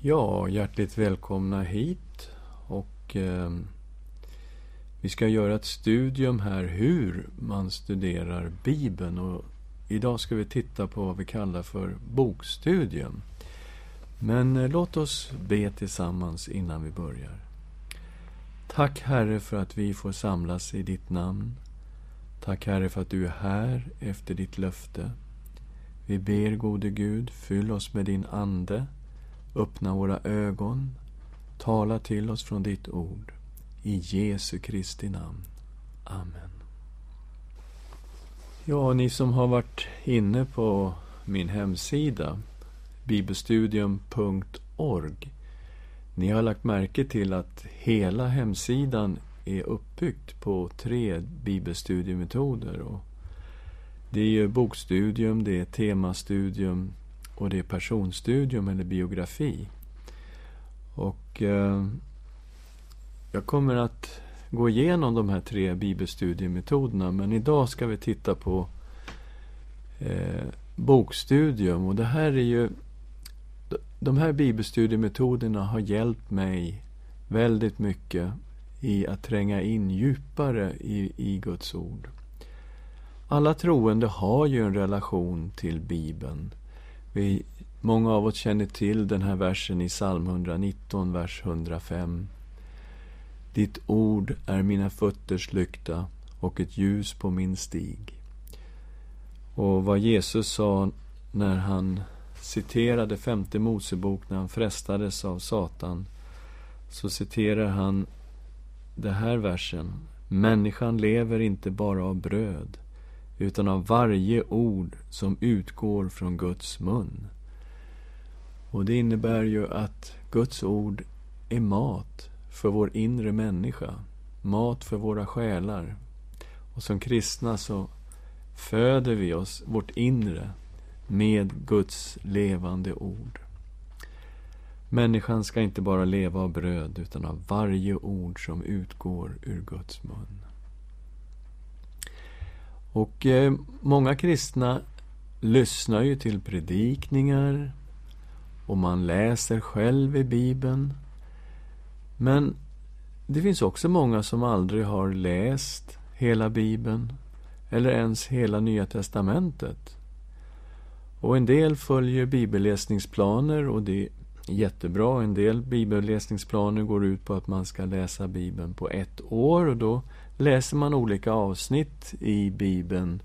Ja, hjärtligt välkomna hit. Och eh, Vi ska göra ett studium här hur man studerar Bibeln. Och idag ska vi titta på vad vi kallar för bokstudium. Men eh, låt oss be tillsammans innan vi börjar. Tack Herre för att vi får samlas i ditt namn. Tack Herre för att du är här efter ditt löfte. Vi ber gode Gud, fyll oss med din Ande Öppna våra ögon. Tala till oss från ditt ord. I Jesu Kristi namn. Amen. Ja, ni som har varit inne på min hemsida bibelstudium.org Ni har lagt märke till att hela hemsidan är uppbyggt på tre bibelstudiemetoder. Och det är ju bokstudium, det är temastudium och det är personstudium eller biografi. Och eh, jag kommer att gå igenom de här tre bibelstudiemetoderna men idag ska vi titta på eh, bokstudium och det här är ju de här bibelstudiemetoderna har hjälpt mig väldigt mycket i att tränga in djupare i, i Guds ord. Alla troende har ju en relation till Bibeln. Vi, många av oss känner till den här versen i psalm 119, vers 105. Ditt ord är mina fötters lykta och ett ljus på min stig. Och vad Jesus sa när han citerade femte Mosebok när han frestades av Satan så citerar han den här versen. Människan lever inte bara av bröd utan av varje ord som utgår från Guds mun. Och det innebär ju att Guds ord är mat för vår inre människa, mat för våra själar. Och som kristna så föder vi oss, vårt inre, med Guds levande ord. Människan ska inte bara leva av bröd, utan av varje ord som utgår ur Guds mun. Och eh, många kristna lyssnar ju till predikningar och man läser själv i Bibeln. Men det finns också många som aldrig har läst hela Bibeln eller ens hela Nya Testamentet. Och en del följer bibelläsningsplaner och det är jättebra. En del bibelläsningsplaner går ut på att man ska läsa Bibeln på ett år och då läser man olika avsnitt i Bibeln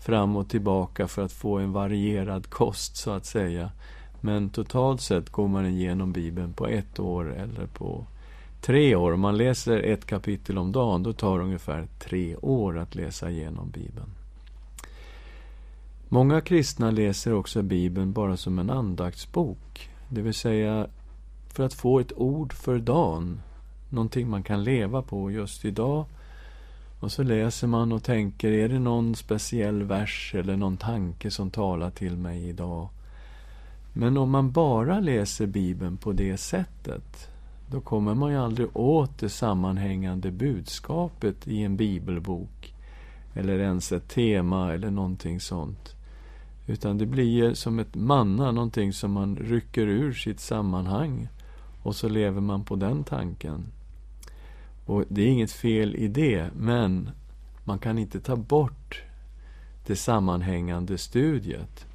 fram och tillbaka för att få en varierad kost, så att säga. Men totalt sett går man igenom Bibeln på ett år eller på tre år. Om man läser ett kapitel om dagen, då tar det ungefär tre år att läsa igenom Bibeln. Många kristna läser också Bibeln bara som en andaktsbok. Det vill säga för att få ett ord för dagen. Någonting man kan leva på just idag och så läser man och tänker, är det någon speciell vers eller någon tanke som talar till mig idag? Men om man bara läser Bibeln på det sättet, då kommer man ju aldrig åt det sammanhängande budskapet i en bibelbok. Eller ens ett tema eller någonting sånt. Utan det blir som ett manna, någonting som man rycker ur sitt sammanhang. Och så lever man på den tanken. Och det är inget fel i det, men man kan inte ta bort det sammanhängande studiet.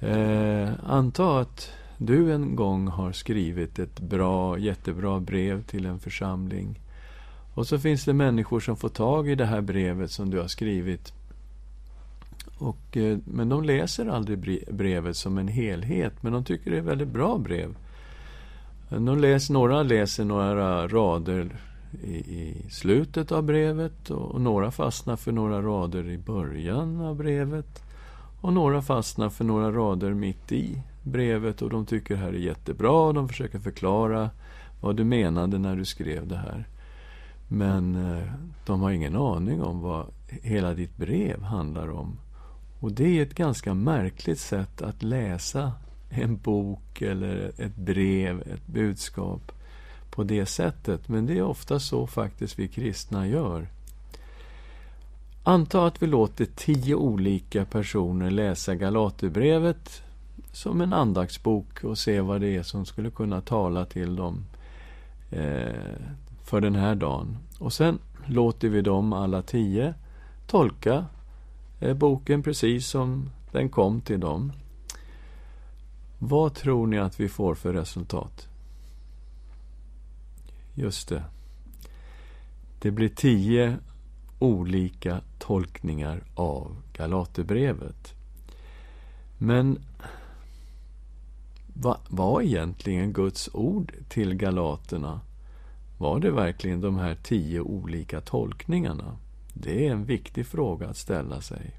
Eh, anta att du en gång har skrivit ett bra, jättebra brev till en församling. Och så finns det människor som får tag i det här brevet som du har skrivit. Och, eh, men de läser aldrig brevet som en helhet, men de tycker det är ett väldigt bra brev. De läs, några läser några rader i, i, slutet av brevet och några fastnar för några rader i början av brevet. Och några fastnar för några rader mitt i brevet och de tycker det här är jättebra och de försöker förklara vad du menade när du skrev det här. Men eh, de har ingen aning om vad hela ditt brev handlar om. Och det är ett ganska märkligt sätt att läsa en bok eller ett brev, ett budskap på det sättet. Men det är ofta så faktiskt vi kristna gör. Anta att vi låter tio olika personer läsa Galaterbrevet som en andaktsbok och se vad det är som skulle kunna tala till dem eh, för den här dagen. Och sen låter vi dem alla tio tolka eh, boken precis som den kom till dem. Vad tror ni att vi får för resultat? Just det. Det blir tio olika tolkningar av Galaterbrevet. Men vad var egentligen Guds ord till galaterna? Var det verkligen de här tio olika tolkningarna? Det är en viktig fråga att ställa sig.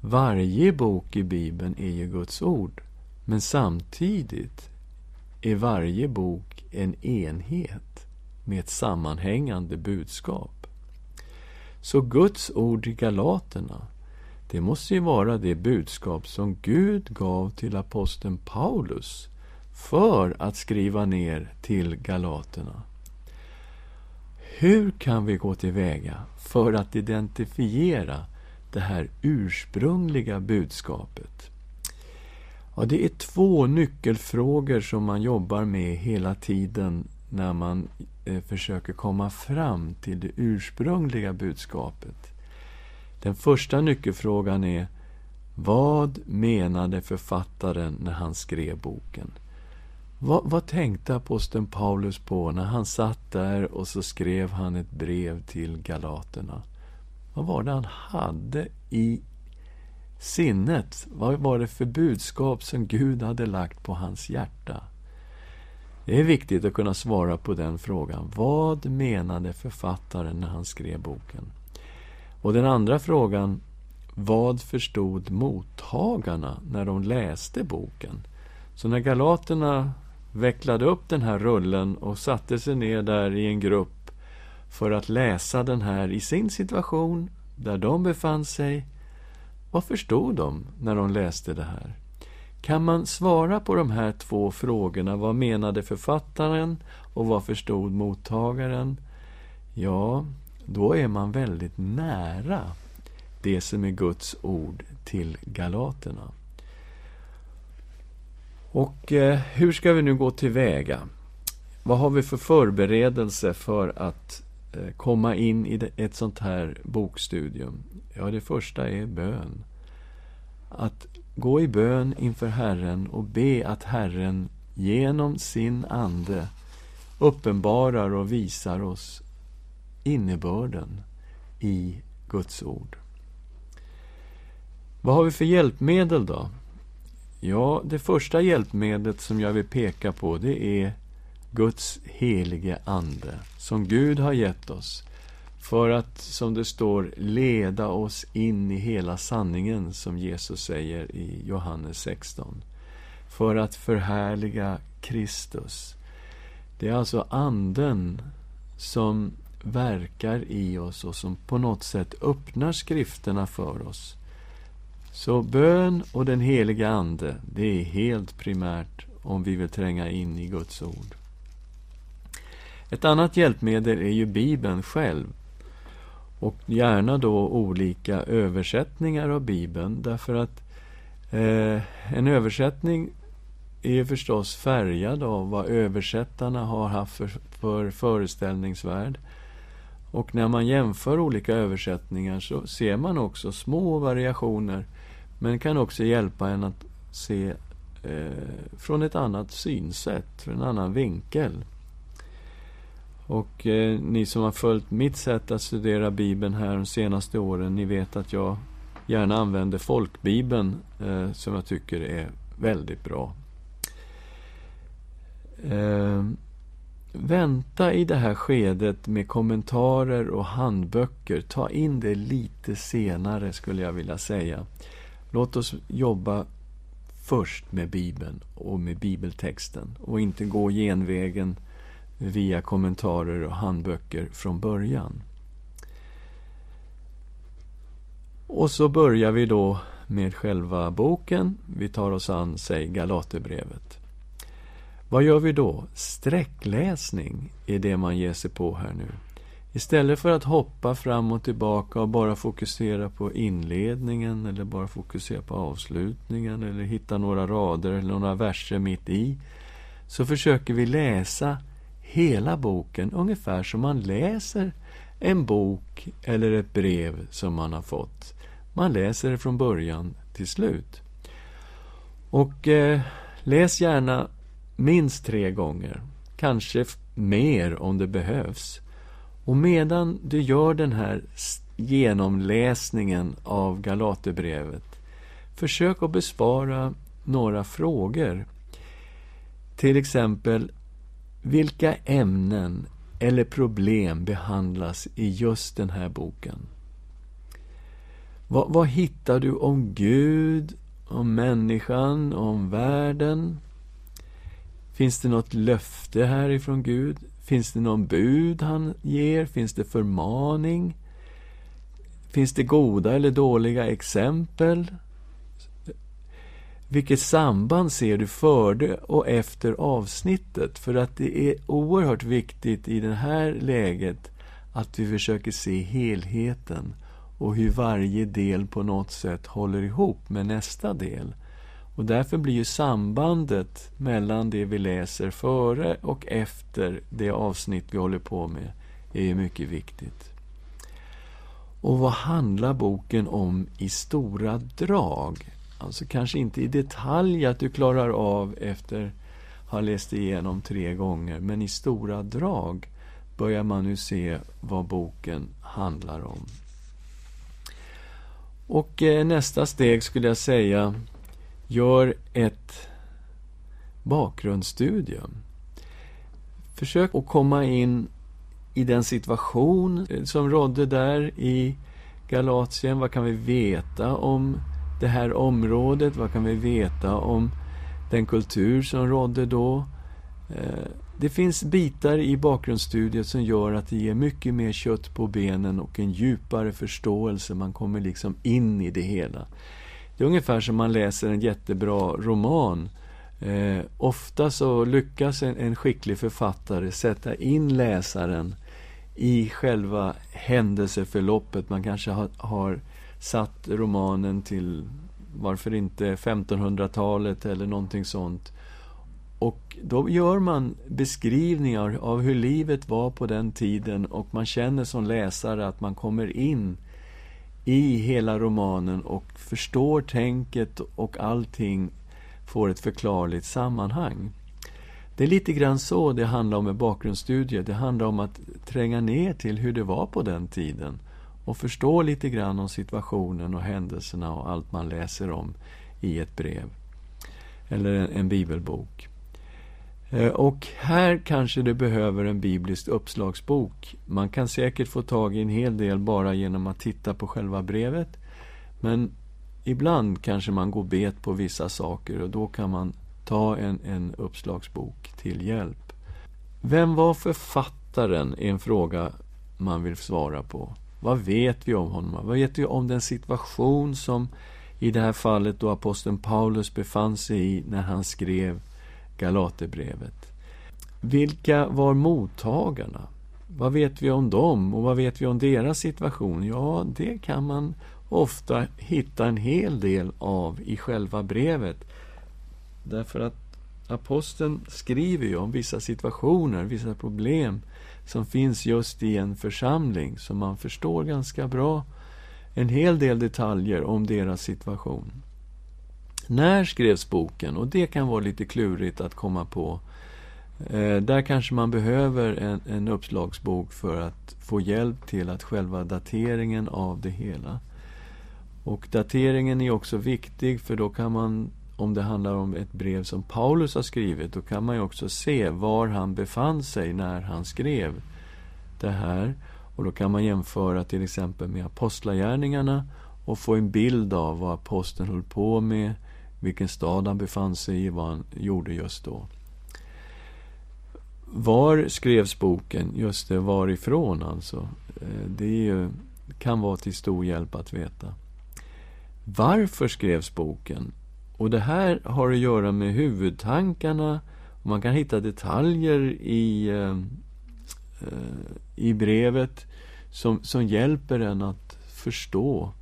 Varje bok i Bibeln är ju Guds ord, men samtidigt är varje bok en enhet med ett sammanhängande budskap. Så Guds ord i Galaterna, det måste ju vara det budskap som Gud gav till aposteln Paulus för att skriva ner till galaterna. Hur kan vi gå tillväga för att identifiera det här ursprungliga budskapet? Ja, det är två nyckelfrågor som man jobbar med hela tiden när man eh, försöker komma fram till det ursprungliga budskapet. Den första nyckelfrågan är Vad menade författaren när han skrev boken? Vad, vad tänkte aposteln Paulus på när han satt där och så skrev han ett brev till galaterna? Vad var det han hade i sinnet? Vad var det för budskap som Gud hade lagt på hans hjärta? Det är viktigt att kunna svara på den frågan. Vad menade författaren när han skrev boken? Och den andra frågan, vad förstod mottagarna när de läste boken? Så när galaterna vecklade upp den här rullen och satte sig ner där i en grupp för att läsa den här i sin situation, där de befann sig, vad förstod de när de läste det här? Kan man svara på de här två frågorna, vad menade författaren och vad förstod mottagaren? Ja, då är man väldigt nära det som är Guds ord till galaterna. Och eh, hur ska vi nu gå tillväga? Vad har vi för förberedelse för att eh, komma in i det, ett sånt här bokstudium? Ja, det första är bön. Att gå i bön inför Herren och be att Herren genom sin Ande uppenbarar och visar oss innebörden i Guds ord. Vad har vi för hjälpmedel då? Ja, det första hjälpmedlet som jag vill peka på det är Guds helige Ande, som Gud har gett oss för att, som det står, leda oss in i hela sanningen, som Jesus säger i Johannes 16. För att förhärliga Kristus. Det är alltså Anden som verkar i oss och som på något sätt öppnar skrifterna för oss. Så bön och den heliga Ande, det är helt primärt om vi vill tränga in i Guds ord. Ett annat hjälpmedel är ju Bibeln själv. Och gärna då olika översättningar av Bibeln, därför att eh, en översättning är ju förstås färgad av vad översättarna har haft för, för föreställningsvärld. Och när man jämför olika översättningar så ser man också små variationer men kan också hjälpa en att se eh, från ett annat synsätt, från en annan vinkel. Och eh, ni som har följt mitt sätt att studera Bibeln här de senaste åren, ni vet att jag gärna använder folkbibeln eh, som jag tycker är väldigt bra. Eh, vänta i det här skedet med kommentarer och handböcker. Ta in det lite senare, skulle jag vilja säga. Låt oss jobba först med Bibeln och med bibeltexten och inte gå genvägen via kommentarer och handböcker från början. Och så börjar vi då med själva boken. Vi tar oss an, säg, Galaterbrevet. Vad gör vi då? Sträckläsning är det man ger sig på här nu. Istället för att hoppa fram och tillbaka och bara fokusera på inledningen eller bara fokusera på avslutningen eller hitta några rader eller några verser mitt i så försöker vi läsa hela boken ungefär som man läser en bok eller ett brev som man har fått. Man läser det från början till slut. Och eh, läs gärna minst tre gånger. Kanske mer om det behövs. Och medan du gör den här genomläsningen av Galaterbrevet försök att besvara några frågor. Till exempel, vilka ämnen eller problem behandlas i just den här boken? Vad, vad hittar du om Gud, om människan, om världen? Finns det något löfte härifrån Gud? Finns det någon bud han ger? Finns det förmaning? Finns det goda eller dåliga exempel? Vilket samband ser du före och efter avsnittet? För att det är oerhört viktigt i det här läget att vi försöker se helheten och hur varje del på något sätt håller ihop med nästa del. Och därför blir ju sambandet mellan det vi läser före och efter det avsnitt vi håller på med är mycket viktigt. Och vad handlar boken om i stora drag? Alltså kanske inte i detalj att du klarar av efter att ha läst igenom tre gånger, men i stora drag börjar man nu se vad boken handlar om. Och eh, nästa steg skulle jag säga Gör ett bakgrundsstudium. Försök att komma in i den situation eh, som rådde där i Galatien. Vad kan vi veta om det här området? Vad kan vi veta om den kultur som rådde då? Eh, det finns bitar i bakgrundsstudiet som gör att det ger mycket mer kött på benen och en djupare förståelse. Man kommer liksom in i det hela. Det är ungefär som man läser en jättebra roman. Eh, ofta så lyckas en, en skicklig författare sätta in läsaren i själva händelseförloppet. Man kanske har, har satt romanen till, varför inte 1500-talet eller någonting sånt. Och då gör man beskrivningar av hur livet var på den tiden och man känner som läsare att man kommer in i hela romanen och förstår tänket och allting får ett förklarligt sammanhang. Det är lite grann så det handlar om med bakgrundsstudier. Det handlar om att tränga ner till hur det var på den tiden och förstå lite grann om situationen och händelserna och allt man läser om i ett brev eller en, en bibelbok. Eh, och här kanske det behöver en biblisk uppslagsbok. Man kan säkert få tag i en hel del bara genom att titta på själva brevet. Men ibland kanske man går bet på vissa saker och då kan man ta en, en uppslagsbok till hjälp. Vem var författaren? är en fråga man vill svara på. Vad vet vi om honom? Vad vet vi om den situation som i det här fallet då aposteln Paulus befann sig i när han skrev Galaterbrevet. Vilka var mottagarna? Vad vet vi om dem och vad vet vi om deras situation? Ja, det kan man ofta hitta en hel del av i själva brevet. Därför att aposteln skriver ju om vissa situationer, vissa problem som finns just i en församling, som man förstår ganska bra en hel del detaljer om deras situation. När skrevs boken? Och det kan vara lite klurigt att komma på. Eh, där kanske man behöver en, en uppslagsbok för att få hjälp till att själva dateringen av det hela. Och dateringen är också viktig för då kan man, om det handlar om ett brev som Paulus har skrivit, då kan man ju också se var han befann sig när han skrev det här. Och då kan man jämföra till exempel med apostlagärningarna och få en bild av vad aposteln höll på med, vilken stad han befann sig i, vad han gjorde just då. Var skrevs boken? Just det, varifrån alltså. Eh, det ju, kan vara till stor hjälp att veta. Varför skrevs boken? Och det här har att göra med huvudtankarna. Man kan hitta detaljer i, eh, eh i brevet som, som hjälper en att förstå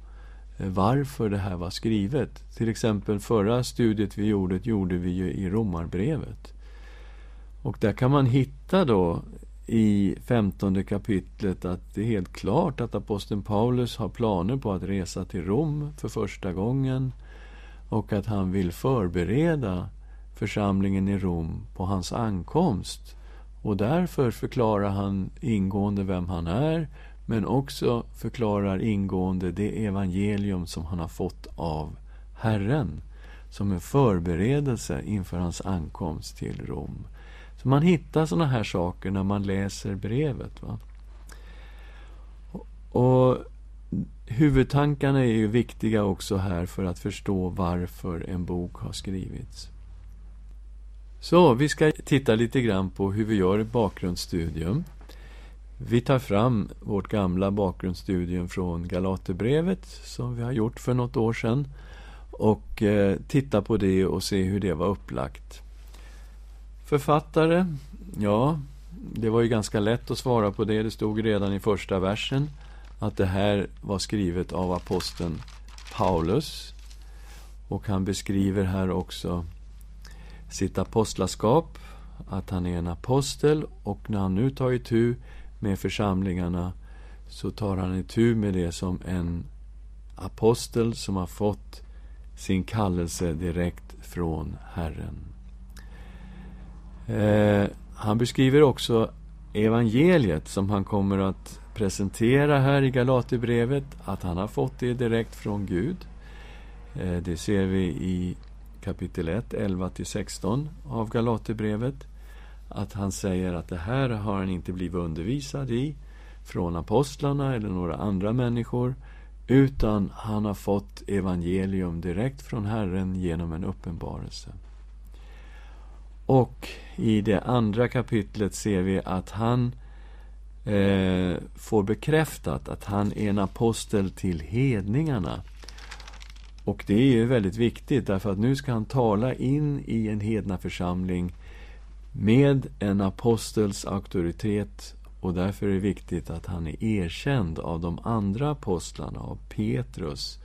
eh, varför det här var skrivet. Till exempel förra studiet vi gjorde, gjorde vi ju i Romarbrevet. Och där kan man hitta då i femtonde kapitlet att det är helt klart att aposteln Paulus har planer på att resa till Rom för första gången och att han vill förbereda församlingen i Rom på hans ankomst. Och därför förklarar han ingående vem han är men också förklarar ingående det evangelium som han har fått av Herren som en förberedelse inför hans ankomst till Rom. Så man hittar sådana här saker när man läser brevet. Va? Och Huvudtankarna är ju viktiga också här för att förstå varför en bok har skrivits. Så, vi ska titta lite grann på hur vi gör ett bakgrundsstudium. Vi tar fram vårt gamla bakgrundsstudium från Galaterbrevet som vi har gjort för något år sedan och eh, tittar på det och ser hur det var upplagt. Författare? Ja, det var ju ganska lätt att svara på det. Det stod redan i första versen att det här var skrivet av aposteln Paulus. Och han beskriver här också sitt apostlaskap, att han är en apostel och när han nu tar itu med församlingarna så tar han itu med det som en apostel som har fått sin kallelse direkt från Herren. Eh, han beskriver också evangeliet som han kommer att presentera här i Galaterbrevet, att han har fått det direkt från Gud. Eh, det ser vi i kapitel 1, 11-16 av Galaterbrevet. Att han säger att det här har han inte blivit undervisad i från apostlarna eller några andra människor utan han har fått evangelium direkt från Herren genom en uppenbarelse. Och i det andra kapitlet ser vi att han eh, får bekräftat att han är en apostel till hedningarna. Och det är ju väldigt viktigt därför att nu ska han tala in i en hedna församling med en apostels auktoritet och därför är det viktigt att han är erkänd av de andra apostlarna, av Petrus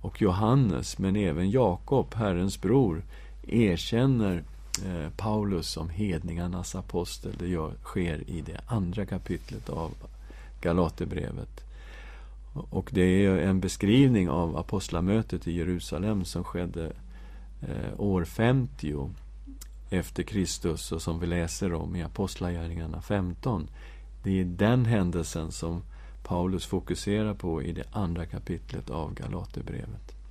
och Johannes, men även Jakob, Herrens bror, erkänner Eh, Paulus som hedningarnas apostel. Det gör, sker i det andra kapitlet av Galaterbrevet. Och det är en beskrivning av apostlamötet i Jerusalem som skedde eh, år 50 efter Kristus och som vi läser om i Apostlagärningarna 15. Det är den händelsen som Paulus fokuserar på i det andra kapitlet av Galaterbrevet.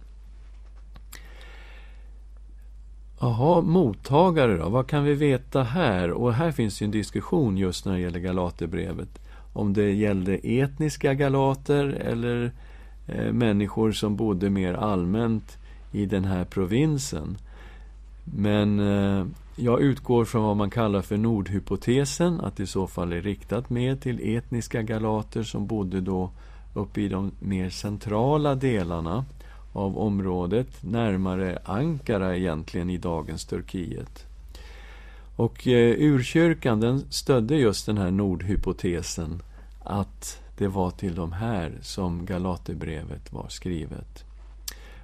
Jaha, mottagare då? Vad kan vi veta här? Och här finns ju en diskussion just när det gäller Galaterbrevet. Om det gällde etniska galater eller eh, människor som bodde mer allmänt i den här provinsen. Men eh, jag utgår från vad man kallar för nordhypotesen, att det i så fall är riktat mer till etniska galater som bodde då uppe i de mer centrala delarna av området, närmare Ankara egentligen i dagens Turkiet. Och eh, urkyrkan den stödde just den här nordhypotesen att det var till de här som Galaterbrevet var skrivet.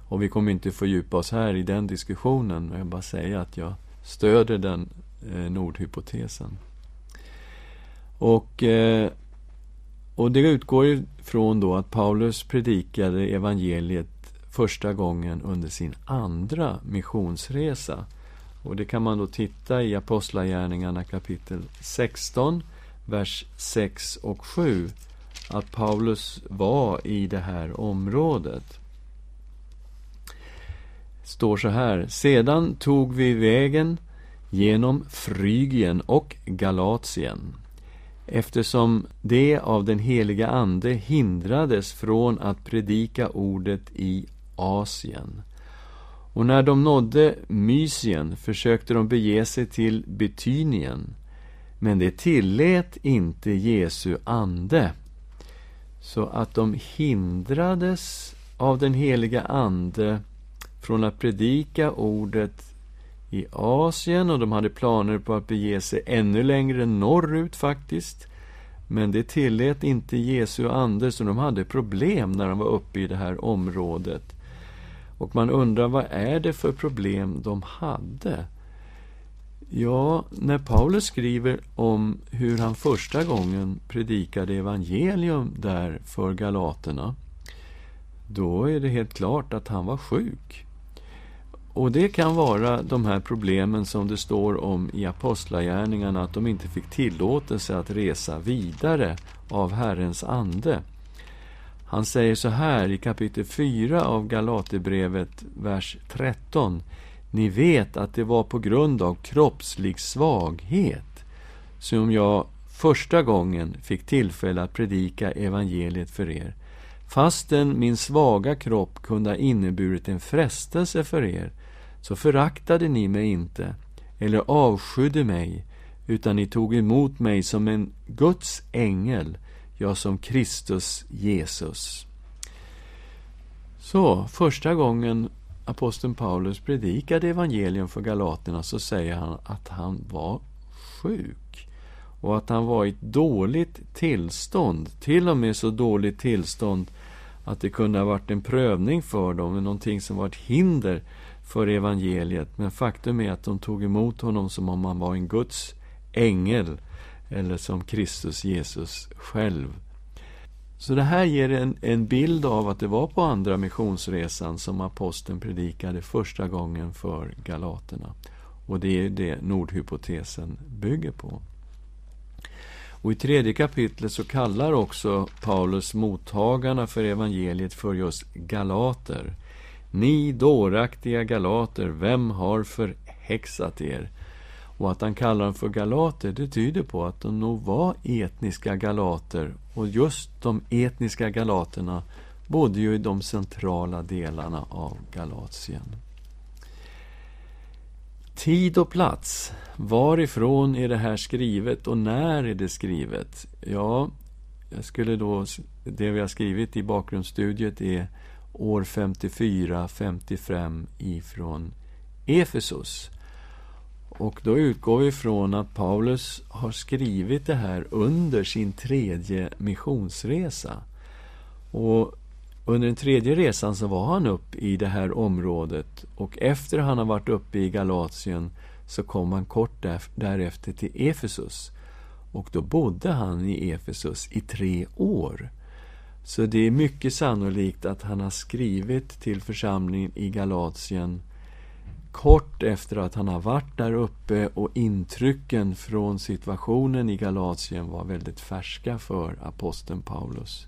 Och vi kommer inte fördjupa oss här i den diskussionen, men jag bara säga att jag stöder den eh, nordhypotesen. Och, eh, och det utgår ifrån då att Paulus predikade evangeliet första gången under sin andra missionsresa. Och det kan man då titta i Apostlagärningarna kapitel 16, vers 6 och 7. Att Paulus var i det här området. står så här. Sedan tog vi vägen genom Frygien och Galatien eftersom det av den heliga Ande hindrades från att predika ordet i Asien. Och när de nådde Mysien försökte de bege sig till Betynien, men det tillät inte Jesu ande, så att de hindrades av den heliga Ande från att predika ordet i Asien och de hade planer på att bege sig ännu längre norrut faktiskt. Men det tillät inte Jesu ande, så de hade problem när de var uppe i det här området. Och man undrar, vad är det för problem de hade? Ja, när Paulus skriver om hur han första gången predikade evangelium där för galaterna, då är det helt klart att han var sjuk. Och det kan vara de här problemen som det står om i Apostlagärningarna, att de inte fick tillåtelse att resa vidare av Herrens ande. Han säger så här i kapitel 4 av Galaterbrevet, vers 13. Ni vet att det var på grund av kroppslig svaghet som jag första gången fick tillfälle att predika evangeliet för er. Fastän min svaga kropp kunde ha inneburit en frestelse för er, så föraktade ni mig inte eller avskydde mig, utan ni tog emot mig som en Guds ängel, ja, som Kristus Jesus. Så, första gången aposteln Paulus predikade evangelium för galaterna så säger han att han var sjuk och att han var i ett dåligt tillstånd, till och med så dåligt tillstånd att det kunde ha varit en prövning för dem, någonting som var ett hinder för evangeliet. Men faktum är att de tog emot honom som om han var en Guds ängel eller som Kristus Jesus själv. Så det här ger en, en bild av att det var på andra missionsresan som aposteln predikade första gången för galaterna. Och det är det nordhypotesen bygger på. Och i tredje kapitlet så kallar också Paulus mottagarna för evangeliet för just galater. Ni dåraktiga galater, vem har förhäxat er? Och att han kallar dem för galater, det tyder på att de nog var etniska galater. Och just de etniska galaterna bodde ju i de centrala delarna av Galatien. Tid och plats. Varifrån är det här skrivet och när är det skrivet? Ja, jag skulle då, det vi har skrivit i bakgrundsstudiet är år 54-55 ifrån Efesos. Och då utgår vi från att Paulus har skrivit det här under sin tredje missionsresa. Och under den tredje resan så var han upp i det här området och efter han har varit uppe i Galatien så kom han kort därefter till Efesus. Och då bodde han i Efesus i tre år. Så det är mycket sannolikt att han har skrivit till församlingen i Galatien kort efter att han har varit där uppe och intrycken från situationen i Galatien var väldigt färska för aposteln Paulus.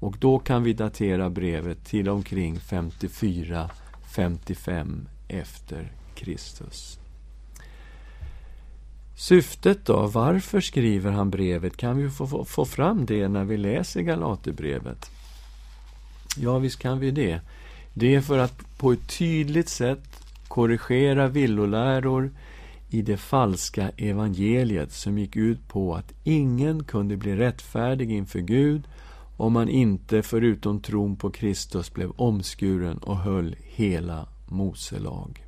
Och då kan vi datera brevet till omkring 54-55 efter Kristus. Syftet då? Varför skriver han brevet? Kan vi få, få fram det när vi läser Galaterbrevet? Ja, visst kan vi det. Det är för att på ett tydligt sätt korrigera villoläror i det falska evangeliet som gick ut på att ingen kunde bli rättfärdig inför Gud om man inte förutom tron på Kristus blev omskuren och höll hela Mose lag.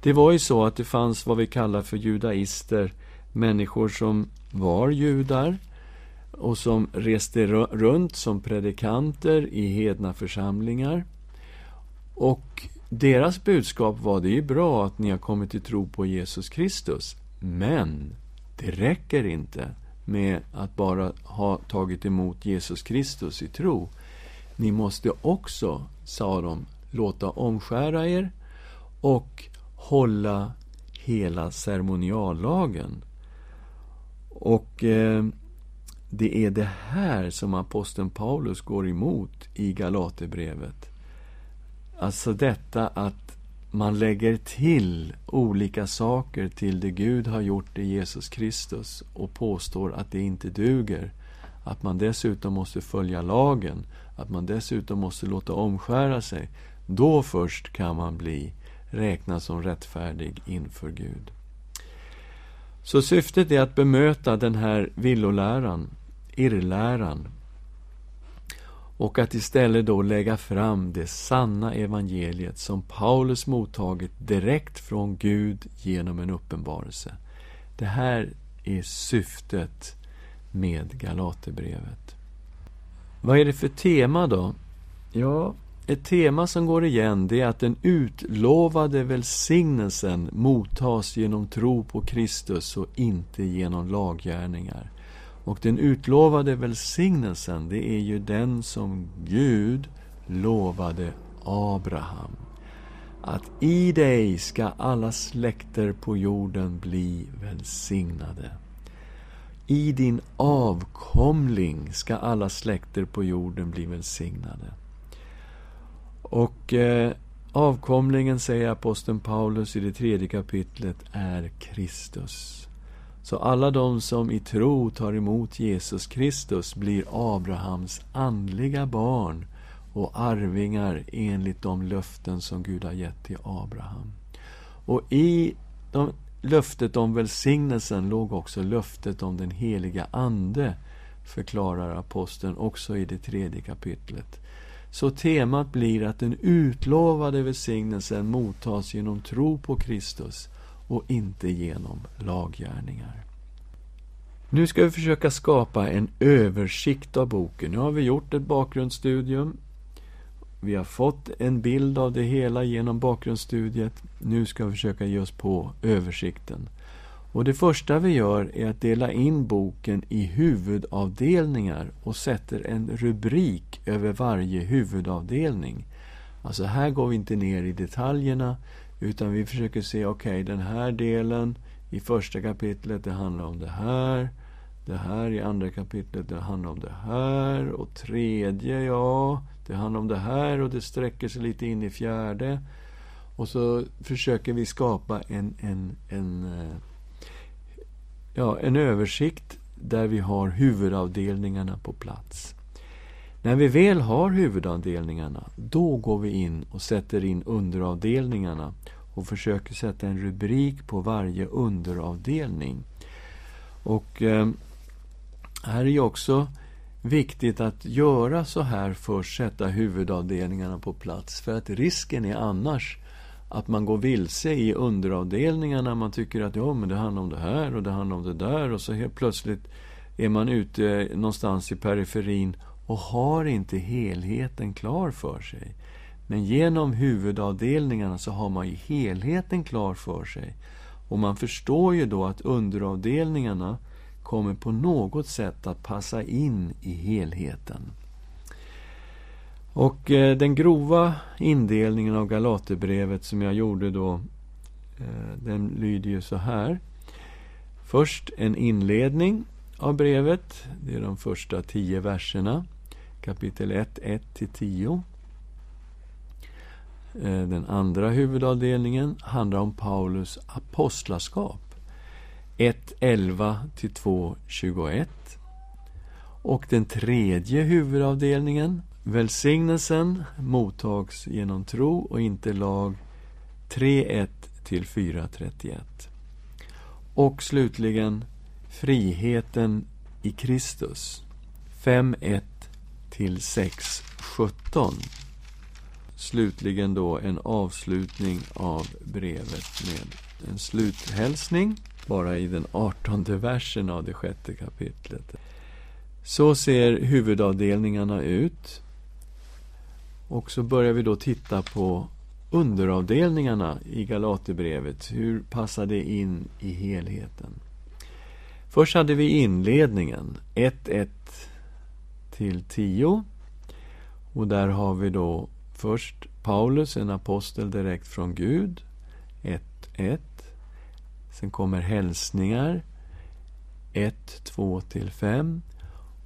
Det var ju så att det fanns vad vi kallar för judaister, människor som var judar och som reste runt som predikanter i hedna församlingar. Och deras budskap var det är bra att ni har kommit till tro på Jesus Kristus, men det räcker inte med att bara ha tagit emot Jesus Kristus i tro. Ni måste också, sa de, låta omskära er och hålla hela ceremoniallagen. Och eh, det är det här som aposteln Paulus går emot i Galaterbrevet. Alltså detta att man lägger till olika saker till det Gud har gjort i Jesus Kristus och påstår att det inte duger. Att man dessutom måste följa lagen, att man dessutom måste låta omskära sig. Då först kan man bli räknad som rättfärdig inför Gud. Så syftet är att bemöta den här villoläran, irrläran, och att istället då lägga fram det sanna evangeliet som Paulus mottagit direkt från Gud genom en uppenbarelse. Det här är syftet med Galaterbrevet. Vad är det för tema då? Ja, ett tema som går igen det är att den utlovade välsignelsen mottas genom tro på Kristus och inte genom laggärningar. Och den utlovade välsignelsen, det är ju den som Gud lovade Abraham. Att i dig ska alla släkter på jorden bli välsignade. I din avkomling ska alla släkter på jorden bli välsignade. Och eh, avkomlingen, säger aposteln Paulus i det tredje kapitlet, är Kristus. Så alla de som i tro tar emot Jesus Kristus blir Abrahams andliga barn och arvingar enligt de löften som Gud har gett till Abraham. Och i de, löftet om välsignelsen låg också löftet om den heliga Ande, förklarar aposteln också i det tredje kapitlet. Så temat blir att den utlovade välsignelsen mottas genom tro på Kristus och inte genom laggärningar. Nu ska vi försöka skapa en översikt av boken. Nu har vi gjort ett bakgrundsstudium. Vi har fått en bild av det hela genom bakgrundsstudiet. Nu ska vi försöka ge oss på översikten. Och Det första vi gör är att dela in boken i huvudavdelningar och sätter en rubrik över varje huvudavdelning. Alltså här går vi inte ner i detaljerna utan vi försöker se, okej, okay, den här delen i första kapitlet, det handlar om det här. Det här i andra kapitlet, det handlar om det här. Och tredje, ja, det handlar om det här och det sträcker sig lite in i fjärde. Och så försöker vi skapa en, en, en, eh, ja, en översikt där vi har huvudavdelningarna på plats. När vi väl har huvudavdelningarna, då går vi in och sätter in underavdelningarna och försöker sätta en rubrik på varje underavdelning. Och eh, här är ju också viktigt att göra så här först, sätta huvudavdelningarna på plats. För att risken är annars att man går vilse i underavdelningarna. Man tycker att ja, men det handlar om det här och det handlar om det där. Och så helt plötsligt är man ute någonstans i periferin och har inte helheten klar för sig. Men genom huvudavdelningarna så har man ju helheten klar för sig. Och man förstår ju då att underavdelningarna kommer på något sätt att passa in i helheten. Och eh, den grova indelningen av Galaterbrevet som jag gjorde då, eh, den lyder ju så här. Först en inledning av brevet. Det är de första tio verserna. Kapitel 1, 1-10. Eh, den andra huvudavdelningen handlar om Paulus apostlaskap. 1.11 till 2.21. Och den tredje huvudavdelningen, välsignelsen, mottags genom tro och inte lag, 3.1 till 4.31. Och slutligen, friheten i Kristus, 5.1 till 6.17. Slutligen då en avslutning av brevet med en sluthälsning bara i den artonde versen av det sjätte kapitlet. Så ser huvudavdelningarna ut. Och så börjar vi då titta på underavdelningarna i Galaterbrevet. Hur passar det in i helheten? Först hade vi inledningen, 1.1 till 10. Och där har vi då först Paulus, en apostel direkt från Gud, 1.1. Sen kommer hälsningar 1, 2 till 5.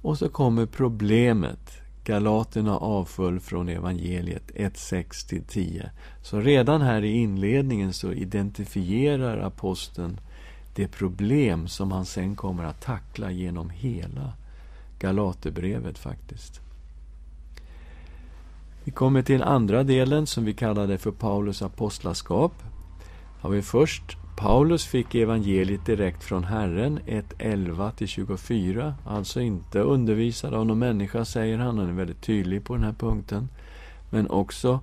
Och så kommer problemet. Galaterna avföll från evangeliet 1, 6 till 10. Så redan här i inledningen så identifierar aposteln det problem som han sen kommer att tackla genom hela Galaterbrevet faktiskt. Vi kommer till andra delen som vi kallade för Paulus apostlaskap. Har vi först Paulus fick evangeliet direkt från Herren, 1.11-24, alltså inte undervisad av någon människa, säger han. Han är väldigt tydlig på den här punkten. Men också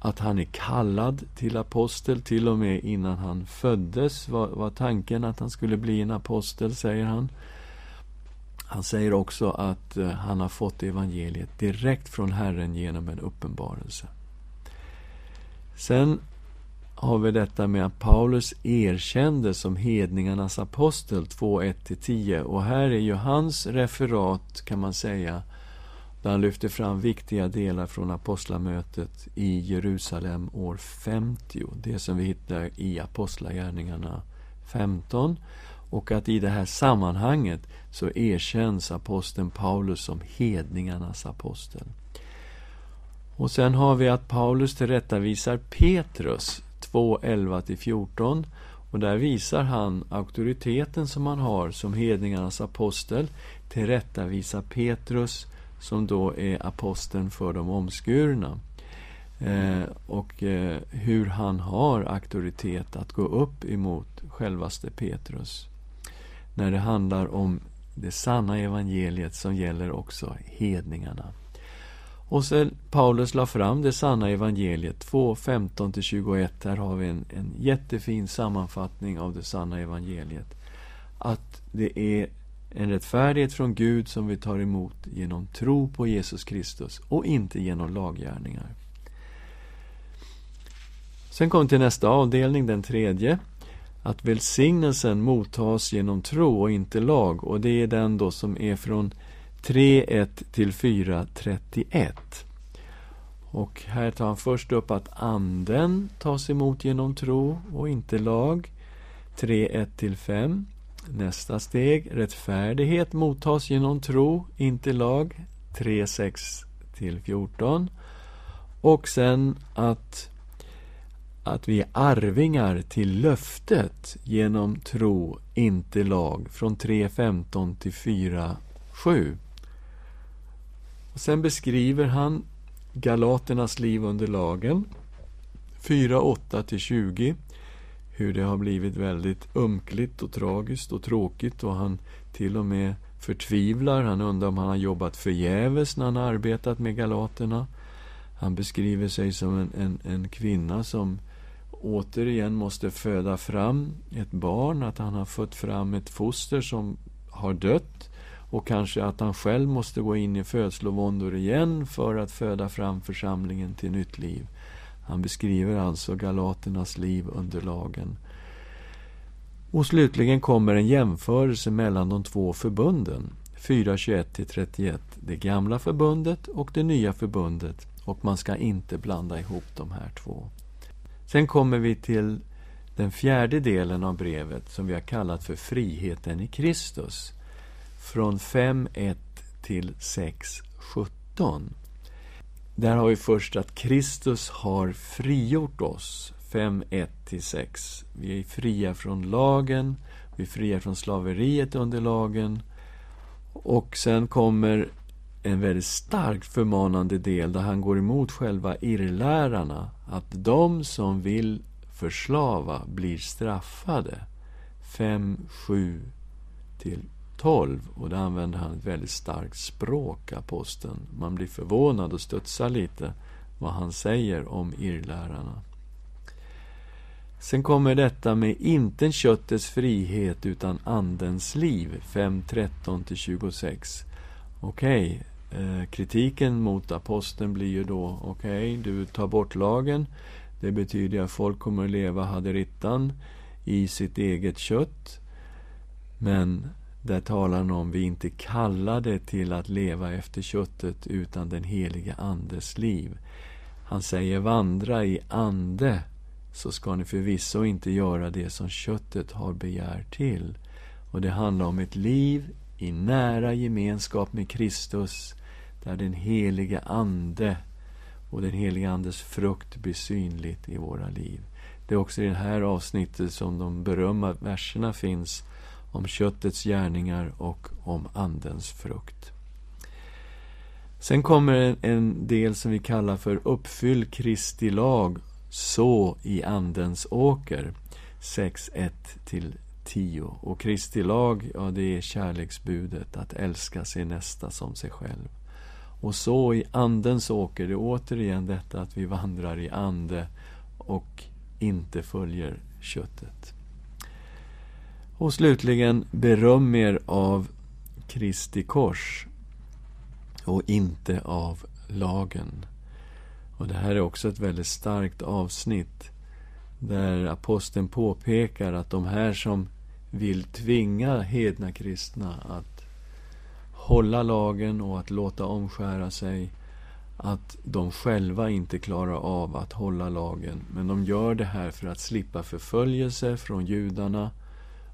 att han är kallad till apostel, till och med innan han föddes var, var tanken att han skulle bli en apostel, säger han. Han säger också att eh, han har fått evangeliet direkt från Herren genom en uppenbarelse. Sen har vi detta med att Paulus erkändes som hedningarnas apostel 2.1-10 och här är ju hans referat, kan man säga, där han lyfter fram viktiga delar från apostlamötet i Jerusalem år 50. Det som vi hittar i Apostlagärningarna 15. Och att i det här sammanhanget så erkänns aposteln Paulus som hedningarnas apostel. Och sen har vi att Paulus tillrättavisar Petrus 2, 11-14. Och där visar han auktoriteten som han har som hedningarnas apostel tillrättavisar Petrus som då är aposteln för de omskurna. Eh, och eh, hur han har auktoritet att gå upp emot självaste Petrus. När det handlar om det sanna evangeliet som gäller också hedningarna. Och sen Paulus la fram det sanna evangeliet 2, 15-21. Här har vi en, en jättefin sammanfattning av det sanna evangeliet. Att det är en rättfärdighet från Gud som vi tar emot genom tro på Jesus Kristus och inte genom laggärningar. Sen kom vi till nästa avdelning, den tredje. Att välsignelsen mottas genom tro och inte lag. Och det är den då som är från 3.1 till 4.31. Och här tar han först upp att anden tas emot genom tro och inte lag. 3.1 till 5. Nästa steg, rättfärdighet mottas genom tro, inte lag. 3.6 till 14. Och sen att, att vi är arvingar till löftet genom tro, inte lag. Från 3.15 till 4.7. Och sen beskriver han Galaternas liv under lagen 4.8 till 20 hur det har blivit väldigt ömkligt och tragiskt och tråkigt och han till och med förtvivlar. Han undrar om han har jobbat förgäves när han har arbetat med galaterna. Han beskriver sig som en, en, en kvinna som återigen måste föda fram ett barn, att han har fött fram ett foster som har dött och kanske att han själv måste gå in i födslovåndor igen för att föda fram församlingen till nytt liv. Han beskriver alltså galaternas liv under lagen. Och slutligen kommer en jämförelse mellan de två förbunden. 4.21-31. Det gamla förbundet och det nya förbundet. Och man ska inte blanda ihop de här två. Sen kommer vi till den fjärde delen av brevet som vi har kallat för friheten i Kristus. Från 5.1 till 6.17. Där har vi först att Kristus har frigjort oss. 5.1 till 6. Vi är fria från lagen, vi är fria från slaveriet under lagen. Och sen kommer en väldigt starkt förmanande del där han går emot själva irrlärarna. Att de som vill förslava blir straffade. 5, 7 till 12 och där använder han ett väldigt starkt språk, aposteln. Man blir förvånad och studsar lite vad han säger om irrlärarna. Sen kommer detta med inte köttets frihet utan andens liv, 5.13-26. Okej, okay eh, kritiken mot aposteln blir ju då, okej, okay, du tar bort lagen. Det betyder att folk kommer att leva haderittan i sitt eget kött. Men där talar han om vi inte kallade till att leva efter köttet utan den helige Andes liv. Han säger vandra i ande så ska ni förvisso inte göra det som köttet har begär till. Och det handlar om ett liv i nära gemenskap med Kristus där den helige Ande och den helige Andes frukt blir synligt i våra liv. Det är också i det här avsnittet som de berömda verserna finns om köttets gärningar och om Andens frukt. Sen kommer en del som vi kallar för Uppfyll Kristi lag, så i Andens åker. 6.1-10. Och Kristi lag, ja det är kärleksbudet, att älska sin nästa som sig själv. Och så i Andens åker, det är återigen detta att vi vandrar i ande och inte följer köttet. Och slutligen, beröm er av Kristi kors och inte av lagen. Och det här är också ett väldigt starkt avsnitt där aposteln påpekar att de här som vill tvinga hedna kristna att hålla lagen och att låta omskära sig att de själva inte klarar av att hålla lagen. Men de gör det här för att slippa förföljelse från judarna.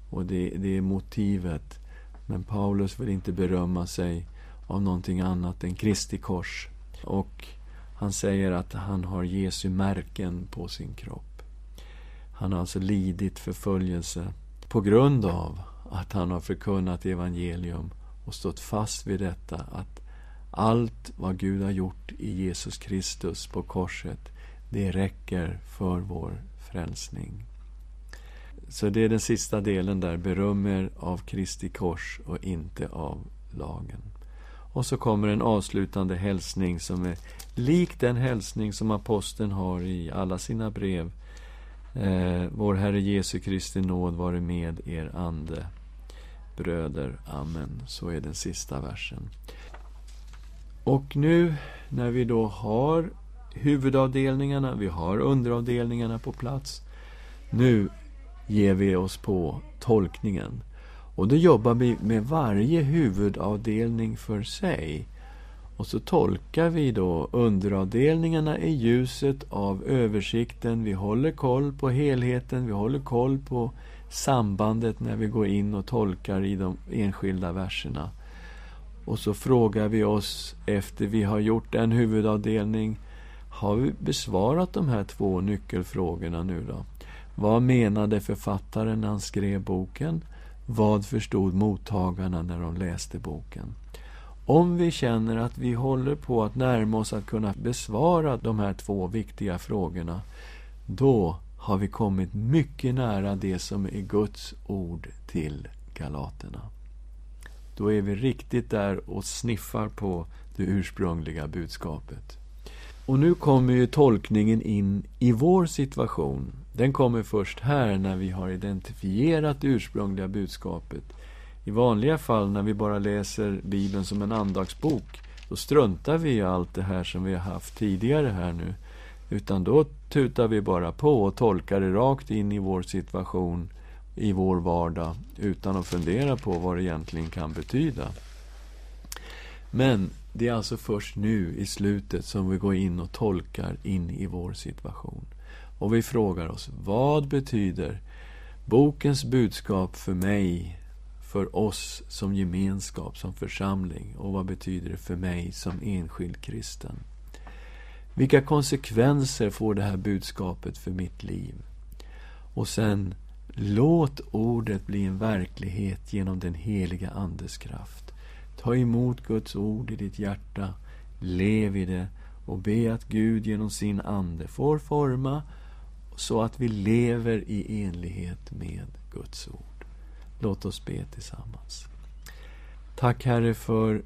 Och det, det är motivet. Men Paulus vill inte berömma sig av någonting annat än Kristi kors. Och han säger att han har Jesu märken på sin kropp. Han har alltså lidit förföljelse på grund av att han har förkunnat evangelium och stått fast vid detta att allt vad Gud har gjort i Jesus Kristus på korset, det räcker för vår frälsning. Så det är den sista delen där, beröm er av Kristi kors och inte av lagen. Och så kommer en avslutande hälsning som är lik den hälsning som aposteln har i alla sina brev. Eh, vår Herre Jesu Kristi nåd vare med er ande. Bröder, amen. Så är den sista versen. Och nu när vi då har huvudavdelningarna, vi har underavdelningarna på plats. Nu ger vi oss på tolkningen. Och då jobbar vi med varje huvudavdelning för sig. Och så tolkar vi då underavdelningarna i ljuset av översikten. Vi håller koll på helheten, vi håller koll på sambandet när vi går in och tolkar i de enskilda verserna. Och så frågar vi oss efter vi har gjort en huvudavdelning, har vi besvarat de här två nyckelfrågorna nu då? Vad menade författaren när han skrev boken? Vad förstod mottagarna när de läste boken? Om vi känner att vi håller på att närma oss att kunna besvara de här två viktiga frågorna, då har vi kommit mycket nära det som är Guds ord till galaterna. Då är vi riktigt där och sniffar på det ursprungliga budskapet. Och nu kommer ju tolkningen in i vår situation. Den kommer först här när vi har identifierat det ursprungliga budskapet. I vanliga fall när vi bara läser Bibeln som en andagsbok, då struntar vi i allt det här som vi har haft tidigare här nu. Utan då tutar vi bara på och tolkar det rakt in i vår situation i vår vardag utan att fundera på vad det egentligen kan betyda. Men det är alltså först nu i slutet som vi går in och tolkar in i vår situation. Och vi frågar oss, vad betyder bokens budskap för mig, för oss som gemenskap, som församling? Och vad betyder det för mig som enskild kristen? Vilka konsekvenser får det här budskapet för mitt liv? Och sen, låt ordet bli en verklighet genom den heliga Andes kraft. Ta emot Guds ord i ditt hjärta, lev i det och be att Gud genom sin Ande får forma så att vi lever i enlighet med Guds ord. Låt oss be tillsammans. Tack Herre för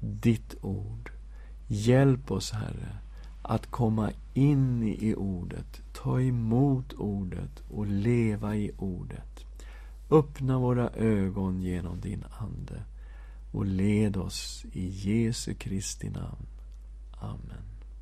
ditt ord. Hjälp oss Herre att komma in i ordet, ta emot ordet och leva i ordet. Öppna våra ögon genom din Ande och led oss i Jesu Kristi namn. Amen.